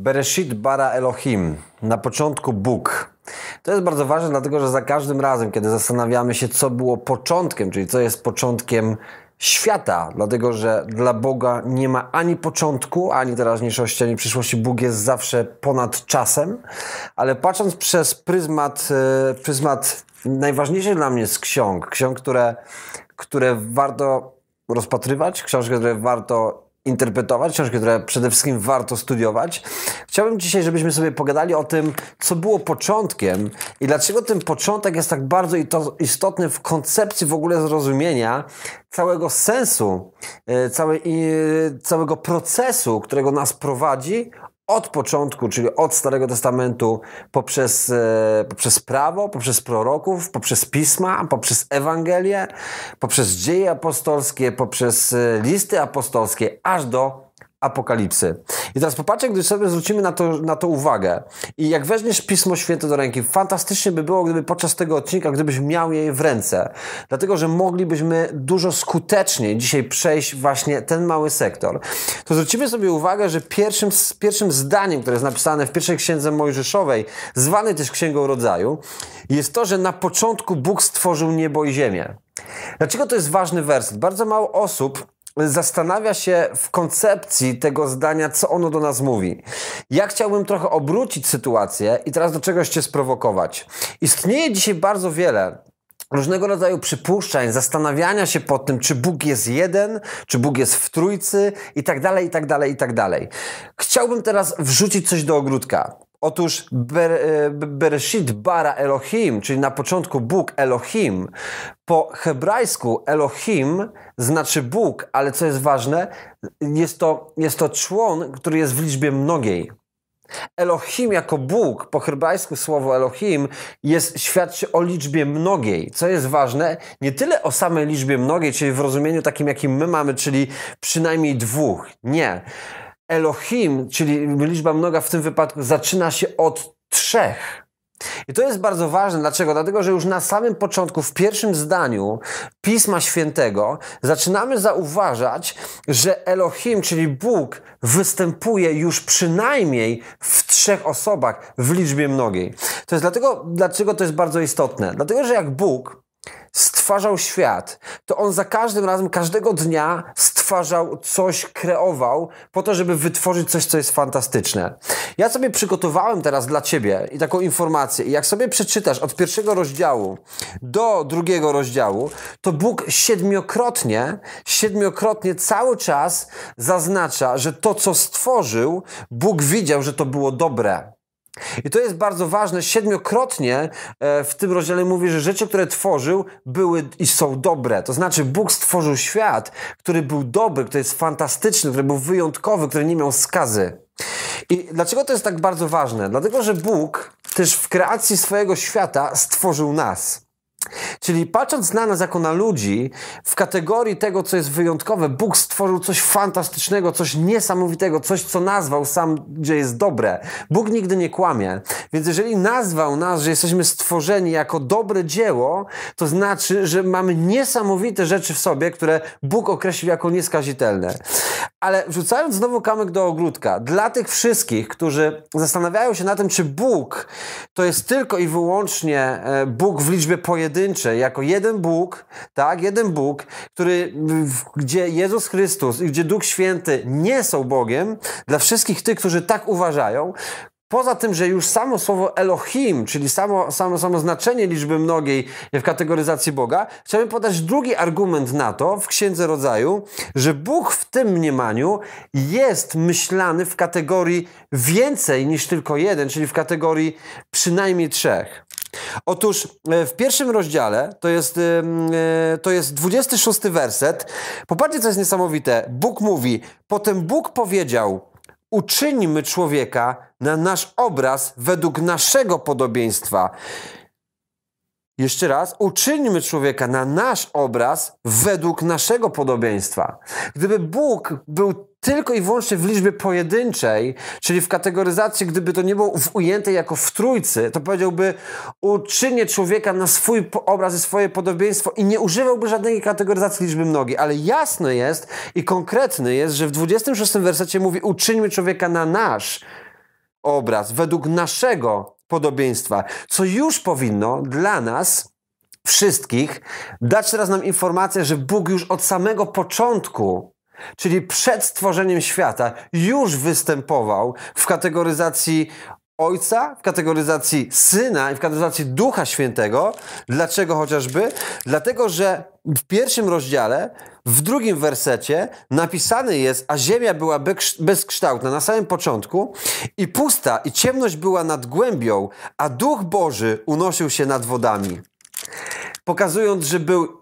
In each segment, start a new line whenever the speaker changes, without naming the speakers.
Bereshit bara Elohim. Na początku Bóg. To jest bardzo ważne, dlatego że za każdym razem, kiedy zastanawiamy się, co było początkiem, czyli co jest początkiem świata, dlatego że dla Boga nie ma ani początku, ani teraźniejszości, ani przyszłości. Bóg jest zawsze ponad czasem, ale patrząc przez pryzmat, e, pryzmat najważniejszych dla mnie z ksiąg, ksiąg, które, które warto rozpatrywać, książki, które warto interpretować, książki, które przede wszystkim warto studiować. Chciałbym dzisiaj, żebyśmy sobie pogadali o tym, co było początkiem i dlaczego ten początek jest tak bardzo istotny w koncepcji w ogóle zrozumienia całego sensu, e, całej, całego procesu, którego nas prowadzi od początku, czyli od Starego Testamentu, poprzez, e, poprzez prawo, poprzez proroków, poprzez pisma, poprzez Ewangelię, poprzez dzieje apostolskie, poprzez e, listy apostolskie, aż do apokalipsy. I teraz popatrzcie, gdy sobie zwrócimy na to, na to uwagę i jak weźmiesz Pismo Święte do ręki, fantastycznie by było, gdyby podczas tego odcinka, gdybyś miał je w ręce. Dlatego, że moglibyśmy dużo skuteczniej dzisiaj przejść właśnie ten mały sektor. To zwrócimy sobie uwagę, że pierwszym, pierwszym zdaniem, które jest napisane w pierwszej księdze Mojżeszowej, zwanej też Księgą Rodzaju, jest to, że na początku Bóg stworzył niebo i ziemię. Dlaczego to jest ważny werset? Bardzo mało osób zastanawia się w koncepcji tego zdania, co ono do nas mówi. Ja chciałbym trochę obrócić sytuację i teraz do czegoś cię sprowokować. Istnieje dzisiaj bardzo wiele różnego rodzaju przypuszczań, zastanawiania się pod tym, czy Bóg jest jeden, czy Bóg jest w trójcy i tak dalej, i tak dalej, i tak dalej. Chciałbym teraz wrzucić coś do ogródka. Otóż Ber, e, Bereshit bara Elohim, czyli na początku Bóg Elohim, po hebrajsku Elohim znaczy Bóg, ale co jest ważne, jest to, jest to człon, który jest w liczbie mnogiej. Elohim jako Bóg, po hebrajsku słowo Elohim, jest, świadczy o liczbie mnogiej. Co jest ważne, nie tyle o samej liczbie mnogiej, czyli w rozumieniu takim, jakim my mamy, czyli przynajmniej dwóch. Nie. Elohim, czyli liczba mnoga w tym wypadku, zaczyna się od trzech. I to jest bardzo ważne. Dlaczego? Dlatego, że już na samym początku, w pierwszym zdaniu Pisma Świętego, zaczynamy zauważać, że Elohim, czyli Bóg, występuje już przynajmniej w trzech osobach w liczbie mnogiej. To jest dlatego, dlaczego to jest bardzo istotne. Dlatego, że jak Bóg stwarzał świat, to on za każdym razem, każdego dnia stwarzał coś, kreował po to, żeby wytworzyć coś, co jest fantastyczne. Ja sobie przygotowałem teraz dla ciebie i taką informację. I jak sobie przeczytasz od pierwszego rozdziału do drugiego rozdziału, to Bóg siedmiokrotnie, siedmiokrotnie cały czas zaznacza, że to, co stworzył, Bóg widział, że to było dobre. I to jest bardzo ważne. Siedmiokrotnie e, w tym rozdziale mówi, że rzeczy, które tworzył, były i są dobre. To znaczy, Bóg stworzył świat, który był dobry, który jest fantastyczny, który był wyjątkowy, który nie miał skazy. I dlaczego to jest tak bardzo ważne? Dlatego, że Bóg też w kreacji swojego świata stworzył nas. Czyli patrząc na nas jako na ludzi, w kategorii tego, co jest wyjątkowe, Bóg stworzył coś fantastycznego, coś niesamowitego, coś, co nazwał sam, że jest dobre. Bóg nigdy nie kłamie. Więc jeżeli nazwał nas, że jesteśmy stworzeni jako dobre dzieło, to znaczy, że mamy niesamowite rzeczy w sobie, które Bóg określił jako nieskazitelne. Ale wrzucając znowu kamyk do ogródka, dla tych wszystkich, którzy zastanawiają się na tym, czy Bóg to jest tylko i wyłącznie e, Bóg w liczbie pojedynczej, jako jeden Bóg, tak, jeden Bóg, który, gdzie Jezus Chrystus i gdzie Duch Święty nie są Bogiem, dla wszystkich tych, którzy tak uważają, Poza tym, że już samo słowo Elohim, czyli samo, samo, samo znaczenie liczby mnogiej w kategoryzacji Boga, chciałbym podać drugi argument na to w Księdze Rodzaju, że Bóg w tym mniemaniu jest myślany w kategorii więcej niż tylko jeden, czyli w kategorii przynajmniej trzech. Otóż e, w pierwszym rozdziale, to jest, e, to jest 26 werset, popatrzcie, co jest niesamowite. Bóg mówi, potem Bóg powiedział, uczyńmy człowieka na nasz obraz według naszego podobieństwa. Jeszcze raz, uczyńmy człowieka na nasz obraz według naszego podobieństwa. Gdyby Bóg był tylko i wyłącznie w liczbie pojedynczej, czyli w kategoryzacji, gdyby to nie było ujęte jako w trójcy, to powiedziałby uczynię człowieka na swój obraz i swoje podobieństwo i nie używałby żadnej kategoryzacji liczby mnogiej. Ale jasne jest i konkretne jest, że w 26 wersecie mówi uczyńmy człowieka na nasz obraz, według naszego podobieństwa, co już powinno dla nas wszystkich dać teraz nam informację, że Bóg już od samego początku czyli przed stworzeniem świata, już występował w kategoryzacji Ojca, w kategoryzacji Syna i w kategoryzacji Ducha Świętego. Dlaczego chociażby? Dlatego, że w pierwszym rozdziale, w drugim wersecie napisane jest, a ziemia była bezkształtna na samym początku i pusta i ciemność była nad głębią, a Duch Boży unosił się nad wodami. Pokazując, że był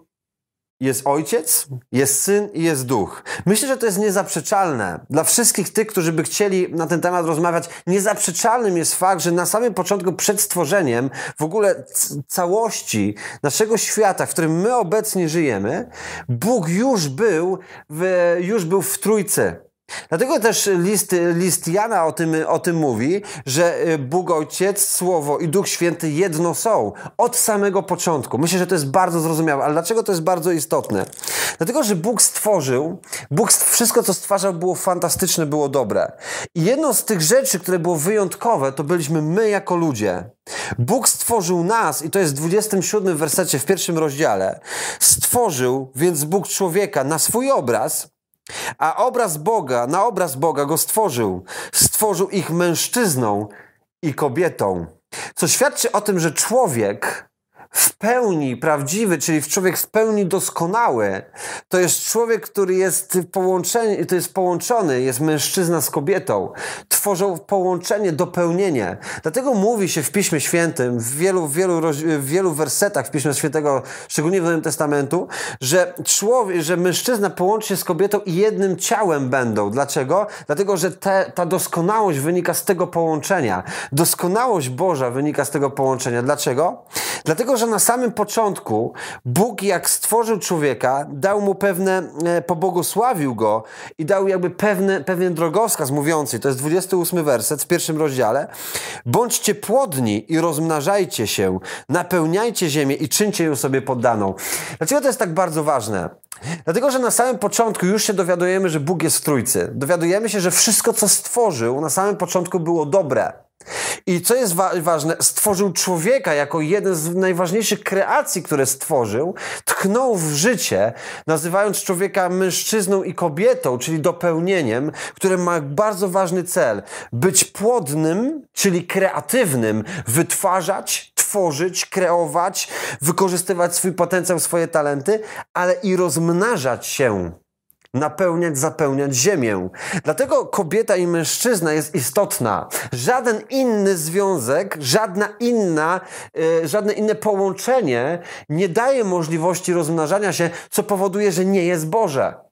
jest ojciec, jest syn i jest duch. Myślę, że to jest niezaprzeczalne. Dla wszystkich tych, którzy by chcieli na ten temat rozmawiać, niezaprzeczalnym jest fakt, że na samym początku, przed stworzeniem w ogóle całości naszego świata, w którym my obecnie żyjemy, Bóg już był w, już był w trójcy. Dlatego też list, list Jana o tym, o tym mówi, że y, Bóg Ojciec, Słowo i Duch Święty jedno są od samego początku. Myślę, że to jest bardzo zrozumiałe, ale dlaczego to jest bardzo istotne? Dlatego, że Bóg stworzył, Bóg wszystko, co stwarzał, było fantastyczne, było dobre. I jedną z tych rzeczy, które było wyjątkowe, to byliśmy my jako ludzie. Bóg stworzył nas, i to jest w 27 wersecie w pierwszym rozdziale. Stworzył więc Bóg człowieka na swój obraz a obraz Boga, na obraz Boga go stworzył. Stworzył ich mężczyzną i kobietą. Co świadczy o tym, że człowiek w pełni prawdziwy, czyli człowiek w pełni doskonały, to jest człowiek, który jest połączony, to jest połączony, jest mężczyzna z kobietą. Tworzą połączenie, dopełnienie. Dlatego mówi się w Piśmie Świętym, w wielu, wielu, w wielu wersetach w Piśmie Świętego, szczególnie w Nowym Testamentu, że człowiek, że mężczyzna połączy się z kobietą i jednym ciałem będą. Dlaczego? Dlatego, że te, ta doskonałość wynika z tego połączenia. Doskonałość Boża wynika z tego połączenia. Dlaczego? Dlatego, że na samym początku Bóg, jak stworzył człowieka, dał mu pewne, e, pobłogosławił go i dał jakby pewne, pewien drogowskaz mówiący, to jest 28 werset w pierwszym rozdziale. Bądźcie płodni i rozmnażajcie się, napełniajcie ziemię i czyńcie ją sobie poddaną. Dlaczego to jest tak bardzo ważne? Dlatego, że na samym początku już się dowiadujemy, że Bóg jest w Trójcy. Dowiadujemy się, że wszystko, co stworzył, na samym początku było dobre. I co jest wa ważne, stworzył człowieka jako jeden z najważniejszych kreacji, które stworzył, tknął w życie, nazywając człowieka mężczyzną i kobietą, czyli dopełnieniem, które ma bardzo ważny cel: być płodnym, czyli kreatywnym, wytwarzać, tworzyć, kreować, wykorzystywać swój potencjał, swoje talenty, ale i rozmnażać się napełniać, zapełniać ziemię. Dlatego kobieta i mężczyzna jest istotna. Żaden inny związek, żadna inna, yy, żadne inne połączenie nie daje możliwości rozmnażania się, co powoduje, że nie jest Boże.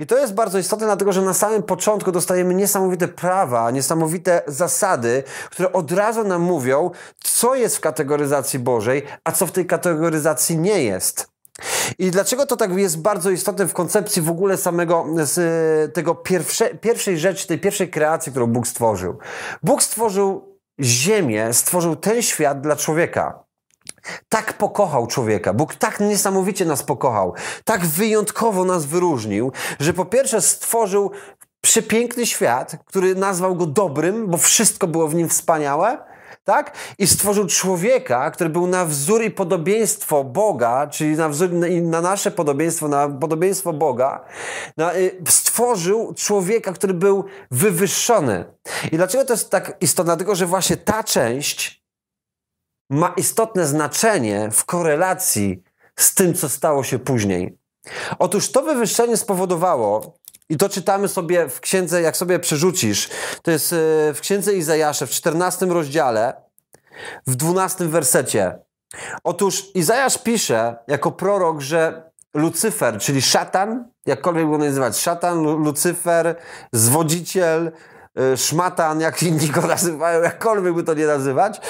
I to jest bardzo istotne, dlatego że na samym początku dostajemy niesamowite prawa, niesamowite zasady, które od razu nam mówią, co jest w kategoryzacji Bożej, a co w tej kategoryzacji nie jest. I dlaczego to tak jest bardzo istotne w koncepcji w ogóle samego z tego pierwsze, pierwszej rzeczy, tej pierwszej kreacji, którą Bóg stworzył? Bóg stworzył Ziemię, stworzył ten świat dla człowieka. Tak pokochał człowieka. Bóg tak niesamowicie nas pokochał, tak wyjątkowo nas wyróżnił, że po pierwsze stworzył przepiękny świat, który nazwał go dobrym, bo wszystko było w nim wspaniałe tak? I stworzył człowieka, który był na wzór i podobieństwo Boga, czyli na wzór na nasze podobieństwo, na podobieństwo Boga. Y, stworzył człowieka, który był wywyższony. I dlaczego to jest tak istotne? Dlatego, że właśnie ta część ma istotne znaczenie w korelacji z tym, co stało się później. Otóż to wywyższenie spowodowało, i to czytamy sobie w księdze, jak sobie przerzucisz, to jest e, w księdze Izajasza w 14 rozdziale, w 12 wersecie. Otóż Izajasz pisze jako prorok, że Lucyfer, czyli szatan, jakkolwiek go nazywać, szatan, Lucyfer, zwodziciel, e, szmatan, jak inni go nazywają, jakkolwiek by to nie nazywać,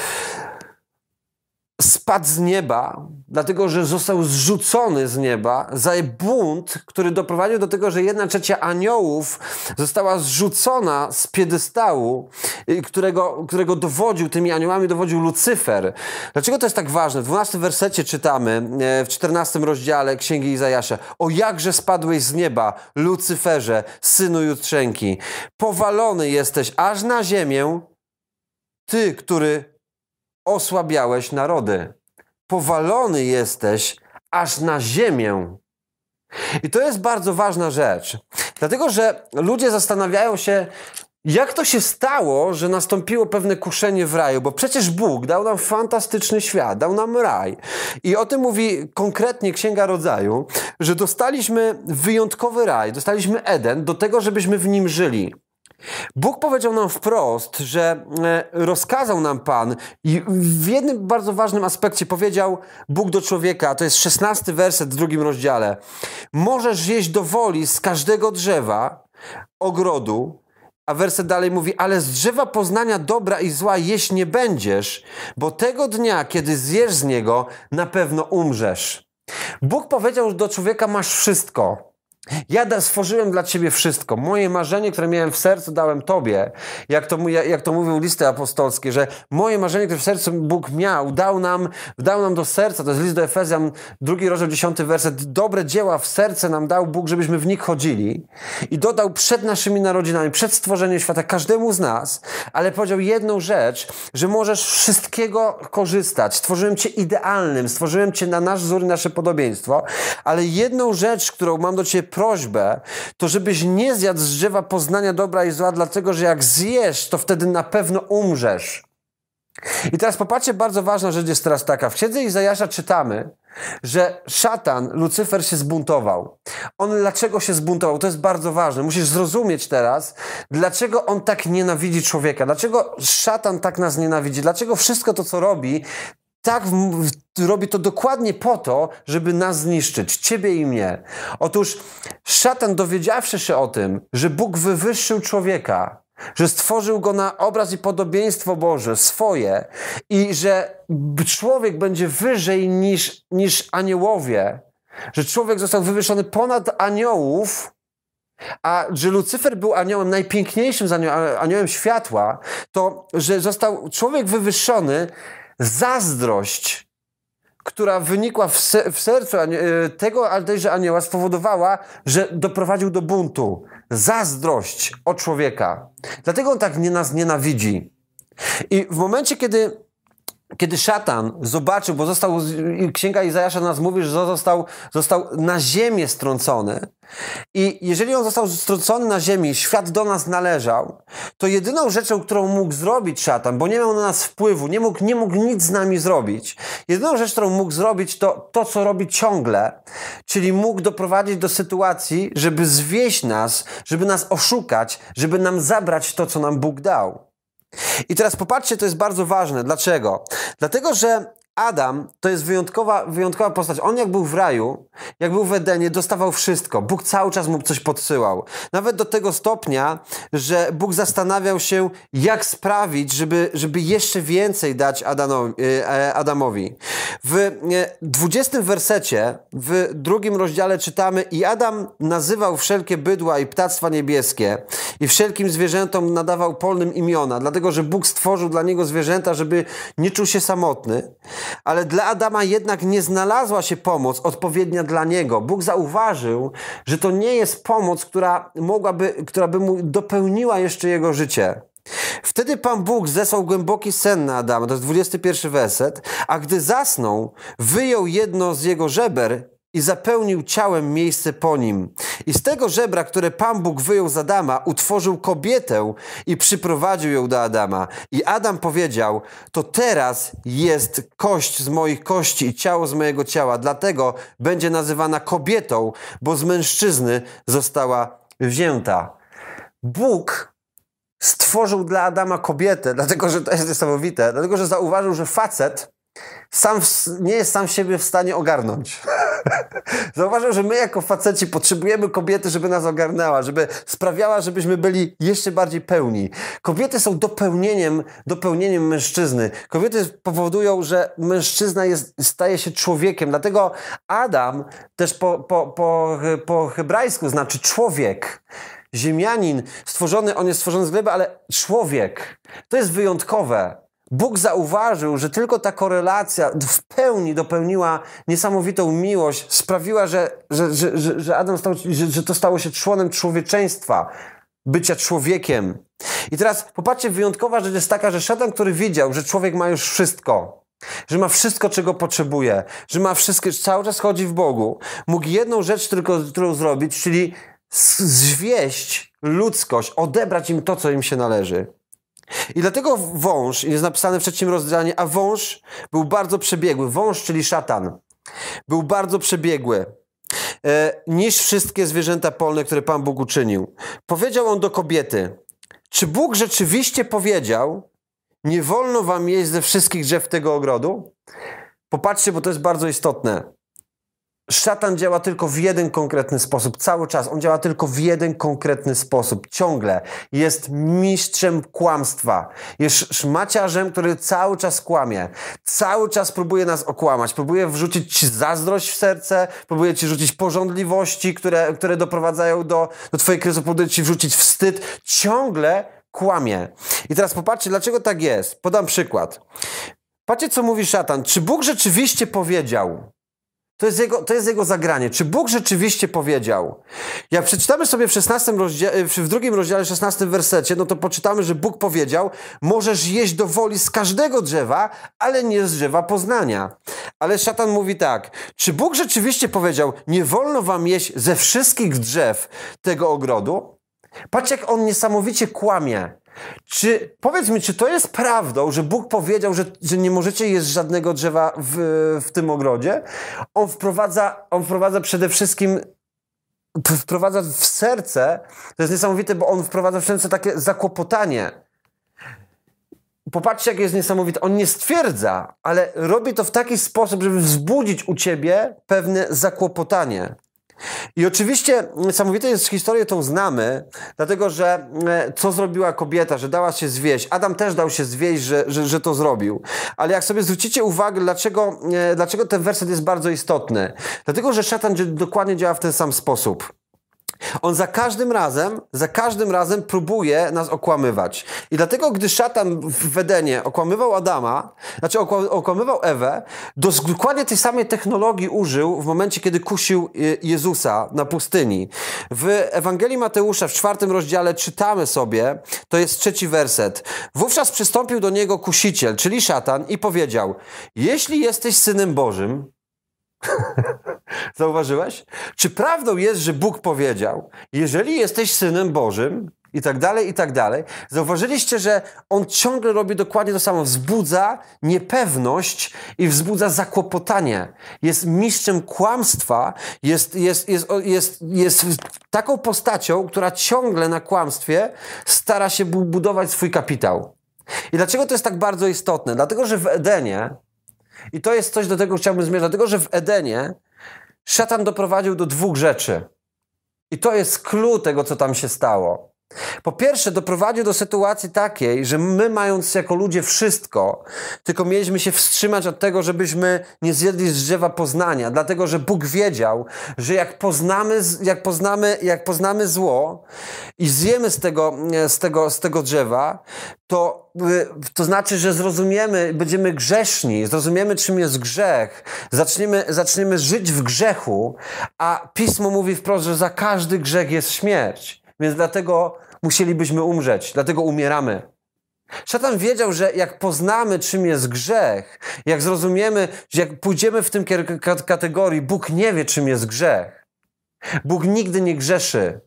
spadł z nieba, dlatego że został zrzucony z nieba za bunt, który doprowadził do tego, że jedna trzecia aniołów została zrzucona z piedestału, y, którego, którego dowodził, tymi aniołami dowodził Lucyfer. Dlaczego to jest tak ważne? W 12 wersecie czytamy, e, w 14 rozdziale Księgi Izajasza, o jakże spadłeś z nieba, Lucyferze, synu Jutrzenki. Powalony jesteś aż na ziemię, ty, który osłabiałeś narody. Powalony jesteś aż na ziemię. I to jest bardzo ważna rzecz, dlatego że ludzie zastanawiają się, jak to się stało, że nastąpiło pewne kuszenie w raju? Bo przecież Bóg dał nam fantastyczny świat, dał nam raj. I o tym mówi konkretnie Księga Rodzaju, że dostaliśmy wyjątkowy raj, dostaliśmy Eden do tego, żebyśmy w nim żyli. Bóg powiedział nam wprost, że e, rozkazał nam Pan i w jednym bardzo ważnym aspekcie powiedział Bóg do człowieka, to jest szesnasty werset w drugim rozdziale. Możesz jeść do woli z każdego drzewa ogrodu, a werset dalej mówi, ale z drzewa poznania dobra i zła jeść nie będziesz, bo tego dnia, kiedy zjesz z niego, na pewno umrzesz. Bóg powiedział do człowieka, masz wszystko. Ja stworzyłem dla Ciebie wszystko. Moje marzenie, które miałem w sercu, dałem Tobie. Jak to, jak to mówią listy apostolskie, że moje marzenie, które w sercu Bóg miał, dał nam, dał nam do serca. To jest list do Efezjan, drugi rozdział, dziesiąty werset. Dobre dzieła w serce nam dał Bóg, żebyśmy w nich chodzili. I dodał przed naszymi narodzinami, przed stworzeniem świata, każdemu z nas. Ale powiedział jedną rzecz, że możesz wszystkiego korzystać. Stworzyłem Cię idealnym, stworzyłem Cię na nasz wzór i nasze podobieństwo. Ale jedną rzecz, którą mam do Ciebie prośbę, to żebyś nie zjadł z drzewa poznania dobra i zła, dlatego że jak zjesz, to wtedy na pewno umrzesz. I teraz popatrzcie, bardzo ważna rzecz jest teraz taka. W księdze Izajasza czytamy, że szatan, Lucyfer się zbuntował. On dlaczego się zbuntował? To jest bardzo ważne. Musisz zrozumieć teraz, dlaczego on tak nienawidzi człowieka. Dlaczego szatan tak nas nienawidzi. Dlaczego wszystko to, co robi, tak robi to dokładnie po to, żeby nas zniszczyć, ciebie i mnie. Otóż szatan, dowiedziawszy się o tym, że Bóg wywyższył człowieka, że stworzył go na obraz i podobieństwo Boże, swoje, i że człowiek będzie wyżej niż, niż aniołowie, że człowiek został wywyższony ponad aniołów, a że Lucyfer był aniołem najpiękniejszym aniołem światła, to że został człowiek wywyższony zazdrość, która wynikła w, se w sercu e, tego tejże anioła, spowodowała, że doprowadził do buntu. Zazdrość o człowieka. Dlatego on tak nie nas nienawidzi. I w momencie, kiedy kiedy szatan zobaczył, bo został, księga Izajasza nas mówi, że został, został na ziemię strącony. I jeżeli on został strącony na ziemi, świat do nas należał, to jedyną rzeczą, którą mógł zrobić szatan, bo nie miał na nas wpływu, nie mógł, nie mógł nic z nami zrobić, jedyną rzecz, którą mógł zrobić, to to, co robi ciągle, czyli mógł doprowadzić do sytuacji, żeby zwieść nas, żeby nas oszukać, żeby nam zabrać to, co nam Bóg dał. I teraz popatrzcie, to jest bardzo ważne. Dlaczego? Dlatego, że Adam to jest wyjątkowa, wyjątkowa postać. On jak był w raju, jak był w Edenie, dostawał wszystko. Bóg cały czas mu coś podsyłał. Nawet do tego stopnia, że Bóg zastanawiał się, jak sprawić, żeby, żeby jeszcze więcej dać Adanowi, e, Adamowi. W 20 wersecie, w drugim rozdziale czytamy i Adam nazywał wszelkie bydła i ptactwa niebieskie i wszelkim zwierzętom nadawał polnym imiona, dlatego, że Bóg stworzył dla niego zwierzęta, żeby nie czuł się samotny. Ale dla Adama jednak nie znalazła się pomoc odpowiednia dla niego. Bóg zauważył, że to nie jest pomoc, która mogłaby, która by mu dopełniła jeszcze jego życie. Wtedy Pan Bóg zesłał głęboki sen na Adama, to jest 21 werset, a gdy zasnął, wyjął jedno z jego żeber i zapełnił ciałem miejsce po nim. I z tego żebra, które Pan Bóg wyjął z Adama, utworzył kobietę i przyprowadził ją do Adama. I Adam powiedział, to teraz jest kość z moich kości i ciało z mojego ciała, dlatego będzie nazywana kobietą, bo z mężczyzny została wzięta. Bóg stworzył dla Adama kobietę, dlatego że to jest niesamowite, dlatego że zauważył, że facet sam w, nie jest sam siebie w stanie ogarnąć. Zauważył, że my jako faceci potrzebujemy kobiety, żeby nas ogarnęła, żeby sprawiała, żebyśmy byli jeszcze bardziej pełni. Kobiety są dopełnieniem, dopełnieniem mężczyzny. Kobiety powodują, że mężczyzna jest, staje się człowiekiem. Dlatego Adam też po, po, po, po hebrajsku znaczy człowiek. Ziemianin stworzony, on jest stworzony z gleby, ale człowiek. To jest wyjątkowe. Bóg zauważył, że tylko ta korelacja w pełni dopełniła niesamowitą miłość, sprawiła, że, że, że, że Adam stał, że, że to stało się członem człowieczeństwa, bycia człowiekiem. I teraz popatrzcie, wyjątkowa rzecz jest taka, że szatan, który widział, że człowiek ma już wszystko, że ma wszystko, czego potrzebuje, że ma wszystko, cały czas chodzi w Bogu, mógł jedną rzecz tylko, którą zrobić, czyli zwieść ludzkość, odebrać im to, co im się należy. I dlatego wąż, jest napisane w trzecim rozdziale, a wąż był bardzo przebiegły. Wąż, czyli szatan, był bardzo przebiegły e, niż wszystkie zwierzęta polne, które Pan Bóg uczynił. Powiedział on do kobiety, czy Bóg rzeczywiście powiedział, nie wolno wam jeść ze wszystkich drzew tego ogrodu? Popatrzcie, bo to jest bardzo istotne. Szatan działa tylko w jeden konkretny sposób, cały czas. On działa tylko w jeden konkretny sposób, ciągle. Jest mistrzem kłamstwa. Jest szmaciarzem, który cały czas kłamie. Cały czas próbuje nas okłamać. Próbuje wrzucić ci zazdrość w serce, próbuje ci rzucić porządliwości, które, które doprowadzają do, do twojej kryzysu, próbuje ci wrzucić wstyd. Ciągle kłamie. I teraz popatrzcie, dlaczego tak jest. Podam przykład. Patrzcie, co mówi szatan. Czy Bóg rzeczywiście powiedział? To jest, jego, to jest jego zagranie. Czy Bóg rzeczywiście powiedział? Jak przeczytamy sobie w, 16 rozdziale, w drugim rozdziale, 16 wersecie, no to poczytamy, że Bóg powiedział, możesz jeść do woli z każdego drzewa, ale nie z drzewa poznania. Ale szatan mówi tak, czy Bóg rzeczywiście powiedział, nie wolno wam jeść ze wszystkich drzew tego ogrodu? Patrz, jak on niesamowicie kłamie. Czy, powiedz mi, czy to jest prawdą, że Bóg powiedział, że, że nie możecie jeść żadnego drzewa w, w tym ogrodzie? On wprowadza, on wprowadza przede wszystkim wprowadza w serce, to jest niesamowite, bo on wprowadza w serce takie zakłopotanie. Popatrzcie, jak jest niesamowite. On nie stwierdza, ale robi to w taki sposób, żeby wzbudzić u ciebie pewne zakłopotanie. I oczywiście niesamowite jest historię tą znamy, dlatego że e, co zrobiła kobieta, że dała się zwieść. Adam też dał się zwieść, że, że, że to zrobił. Ale jak sobie zwrócicie uwagę, dlaczego, e, dlaczego ten werset jest bardzo istotny? Dlatego, że szatan dokładnie działa w ten sam sposób. On za każdym razem, za każdym razem próbuje nas okłamywać. I dlatego, gdy szatan w Edenie okłamywał Adama, znaczy okłamywał Ewę, dokładnie tej samej technologii użył w momencie, kiedy kusił y, Jezusa na pustyni. W Ewangelii Mateusza w czwartym rozdziale czytamy sobie, to jest trzeci werset. Wówczas przystąpił do niego kusiciel, czyli szatan i powiedział, jeśli jesteś Synem Bożym, Zauważyłeś? Czy prawdą jest, że Bóg powiedział, jeżeli jesteś synem Bożym, i tak dalej, i tak dalej. Zauważyliście, że on ciągle robi dokładnie to samo. Wzbudza niepewność i wzbudza zakłopotanie. Jest mistrzem kłamstwa, jest, jest, jest, jest, jest taką postacią, która ciągle na kłamstwie stara się budować swój kapitał. I dlaczego to jest tak bardzo istotne? Dlatego, że w Edenie i to jest coś, do tego chciałbym zmierzyć, dlatego że w Edenie szatan doprowadził do dwóch rzeczy. I to jest clue tego, co tam się stało. Po pierwsze, doprowadził do sytuacji takiej, że my, mając jako ludzie wszystko, tylko mieliśmy się wstrzymać od tego, żebyśmy nie zjedli z drzewa poznania, dlatego że Bóg wiedział, że jak poznamy, jak poznamy, jak poznamy zło i zjemy z tego, z tego, z tego drzewa, to, y, to znaczy, że zrozumiemy, będziemy grzeszni, zrozumiemy, czym jest grzech, zaczniemy, zaczniemy żyć w grzechu, a Pismo mówi wprost, że za każdy grzech jest śmierć. Więc dlatego musielibyśmy umrzeć, dlatego umieramy. Szatan wiedział, że jak poznamy, czym jest grzech, jak zrozumiemy, że jak pójdziemy w tym kategorii, Bóg nie wie, czym jest grzech. Bóg nigdy nie grzeszy.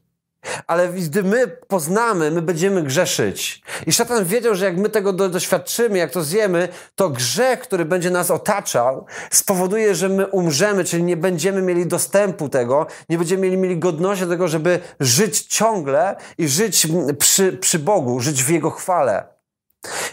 Ale gdy my poznamy, my będziemy grzeszyć. I szatan wiedział, że jak my tego do, doświadczymy, jak to zjemy, to grzech, który będzie nas otaczał, spowoduje, że my umrzemy, czyli nie będziemy mieli dostępu tego, nie będziemy mieli, mieli godności do tego, żeby żyć ciągle i żyć przy, przy Bogu, żyć w Jego chwale.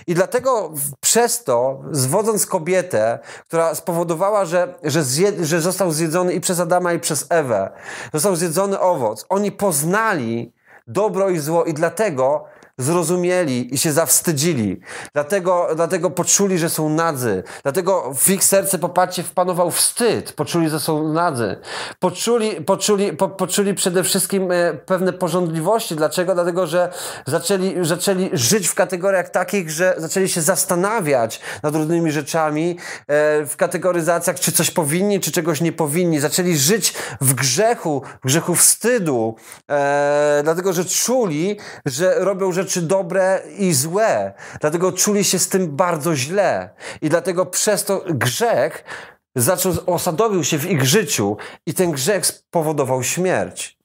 I dlatego przez to, zwodząc kobietę, która spowodowała, że, że, zje, że został zjedzony i przez Adama, i przez Ewę, został zjedzony owoc, oni poznali dobro i zło i dlatego zrozumieli i się zawstydzili. Dlatego, dlatego poczuli, że są nadzy. Dlatego w ich serce, popatrzcie, wpanował wstyd. Poczuli, że są nadzy. Poczuli, poczuli, po, poczuli przede wszystkim e, pewne porządliwości. Dlaczego? Dlatego, że zaczęli, zaczęli żyć w kategoriach takich, że zaczęli się zastanawiać nad różnymi rzeczami, e, w kategoryzacjach, czy coś powinni, czy czegoś nie powinni. Zaczęli żyć w grzechu, w grzechu wstydu, e, dlatego, że czuli, że robią rzeczy rzeczy dobre i złe. Dlatego czuli się z tym bardzo źle. I dlatego przez to grzech zaczął, osadowił się w ich życiu i ten grzech spowodował śmierć.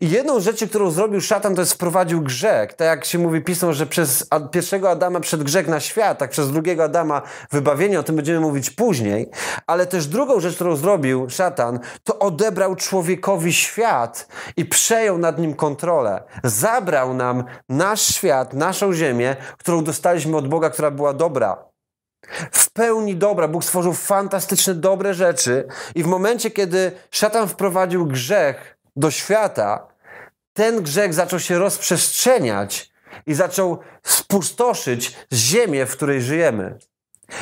I jedną rzeczy, którą zrobił szatan, to jest wprowadził grzech. Tak jak się mówi pismo, że przez pierwszego Adama przed grzech na świat, tak przez drugiego Adama wybawienie, o tym będziemy mówić później. Ale też drugą rzecz, którą zrobił szatan, to odebrał człowiekowi świat i przejął nad nim kontrolę. Zabrał nam nasz świat, naszą ziemię, którą dostaliśmy od Boga, która była dobra. W pełni dobra. Bóg stworzył fantastyczne, dobre rzeczy i w momencie, kiedy szatan wprowadził grzech, do świata, ten grzech zaczął się rozprzestrzeniać i zaczął spustoszyć ziemię, w której żyjemy.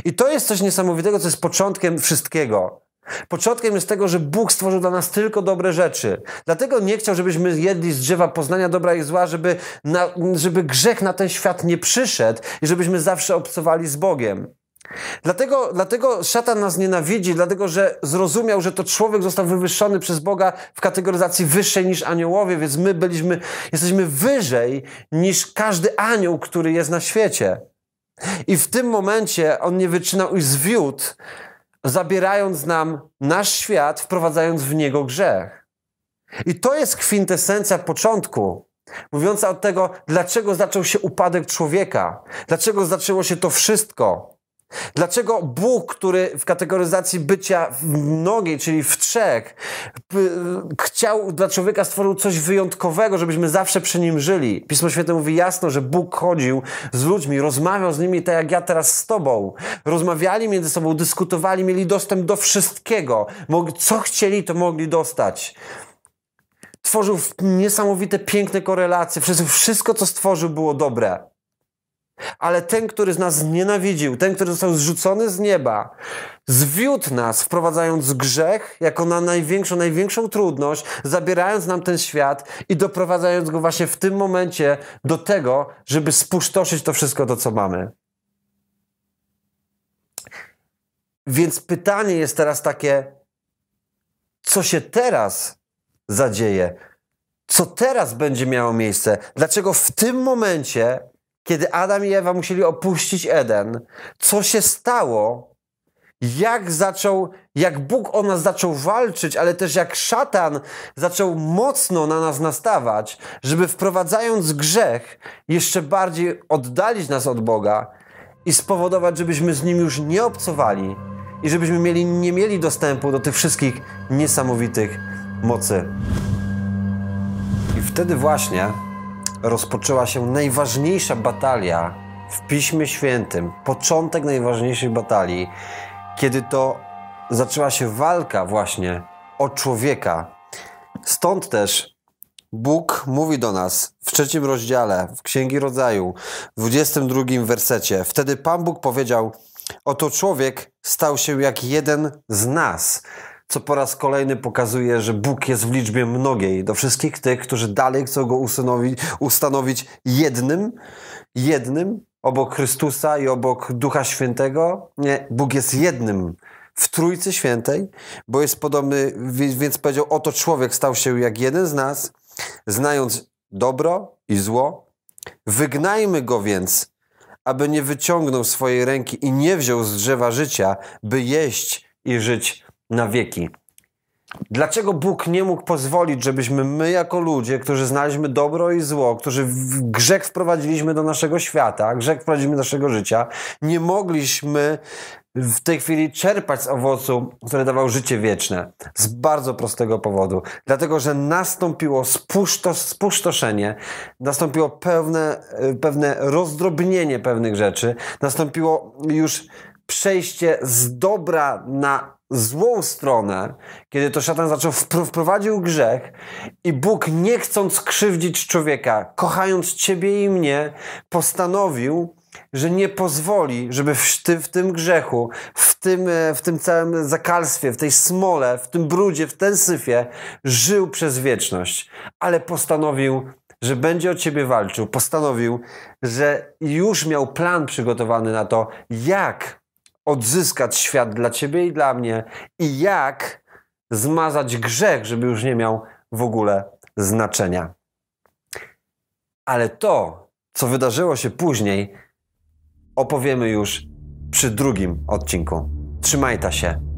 I to jest coś niesamowitego, co jest początkiem wszystkiego. Początkiem jest tego, że Bóg stworzył dla nas tylko dobre rzeczy. Dlatego nie chciał, żebyśmy jedli z drzewa poznania dobra i zła, żeby, na, żeby grzech na ten świat nie przyszedł i żebyśmy zawsze obcowali z Bogiem. Dlatego, dlatego szatan nas nienawidzi, dlatego że zrozumiał, że to człowiek został wywyższony przez Boga w kategoryzacji wyższej niż aniołowie, więc my byliśmy, jesteśmy wyżej niż każdy anioł, który jest na świecie. I w tym momencie on nie wyczynał i zwiódł, zabierając nam nasz świat, wprowadzając w niego grzech. I to jest kwintesencja początku, mówiąca od tego, dlaczego zaczął się upadek człowieka, dlaczego zaczęło się to wszystko. Dlaczego Bóg, który w kategoryzacji bycia mnogiej, czyli w trzech, chciał dla człowieka stworzył coś wyjątkowego, żebyśmy zawsze przy nim żyli? Pismo Święte mówi jasno, że Bóg chodził z ludźmi, rozmawiał z nimi tak jak ja teraz z Tobą. Rozmawiali między sobą, dyskutowali, mieli dostęp do wszystkiego. Co chcieli, to mogli dostać. Tworzył niesamowite, piękne korelacje. Wszystko, co stworzył, było dobre. Ale ten, który z nas nienawidził, ten, który został zrzucony z nieba, zwiódł nas, wprowadzając grzech jako na największą, największą trudność, zabierając nam ten świat i doprowadzając go właśnie w tym momencie do tego, żeby spuszczoszyć to wszystko, to co mamy. Więc pytanie jest teraz takie, co się teraz zadzieje? Co teraz będzie miało miejsce? Dlaczego w tym momencie kiedy Adam i Ewa musieli opuścić Eden, co się stało, jak zaczął, jak Bóg o nas zaczął walczyć, ale też jak szatan zaczął mocno na nas nastawać, żeby wprowadzając grzech, jeszcze bardziej oddalić nas od Boga i spowodować, żebyśmy z nim już nie obcowali i żebyśmy mieli, nie mieli dostępu do tych wszystkich niesamowitych mocy. I wtedy właśnie rozpoczęła się najważniejsza batalia w Piśmie Świętym, początek najważniejszej batalii, kiedy to zaczęła się walka właśnie o człowieka. Stąd też Bóg mówi do nas w trzecim rozdziale w Księgi Rodzaju, w 22 wersecie. Wtedy Pan Bóg powiedział: Oto człowiek stał się jak jeden z nas co po raz kolejny pokazuje, że Bóg jest w liczbie mnogiej. Do wszystkich tych, którzy dalej chcą go ustanowić, ustanowić jednym, jednym, obok Chrystusa i obok Ducha Świętego. Nie, Bóg jest jednym w Trójcy Świętej, bo jest podobny, więc powiedział, oto człowiek stał się jak jeden z nas, znając dobro i zło. Wygnajmy go więc, aby nie wyciągnął swojej ręki i nie wziął z drzewa życia, by jeść i żyć na wieki. Dlaczego Bóg nie mógł pozwolić, żebyśmy my, jako ludzie, którzy znaliśmy dobro i zło, którzy grzech wprowadziliśmy do naszego świata, grzech wprowadziliśmy do naszego życia, nie mogliśmy w tej chwili czerpać z owocu, które dawał życie wieczne? Z bardzo prostego powodu. Dlatego, że nastąpiło spustoszenie, nastąpiło pewne, pewne rozdrobnienie pewnych rzeczy, nastąpiło już przejście z dobra na złą stronę, kiedy to szatan zaczął wprowadził grzech i Bóg nie chcąc krzywdzić człowieka, kochając ciebie i mnie, postanowił, że nie pozwoli, żeby w, ty, w tym grzechu, w tym, e, w tym całym zakalstwie, w tej smole, w tym brudzie, w ten syfie żył przez wieczność. Ale postanowił, że będzie o ciebie walczył. Postanowił, że już miał plan przygotowany na to, jak odzyskać świat dla ciebie i dla mnie i jak zmazać grzech, żeby już nie miał w ogóle znaczenia. Ale to co wydarzyło się później, opowiemy już przy drugim odcinku. Trzymajta się.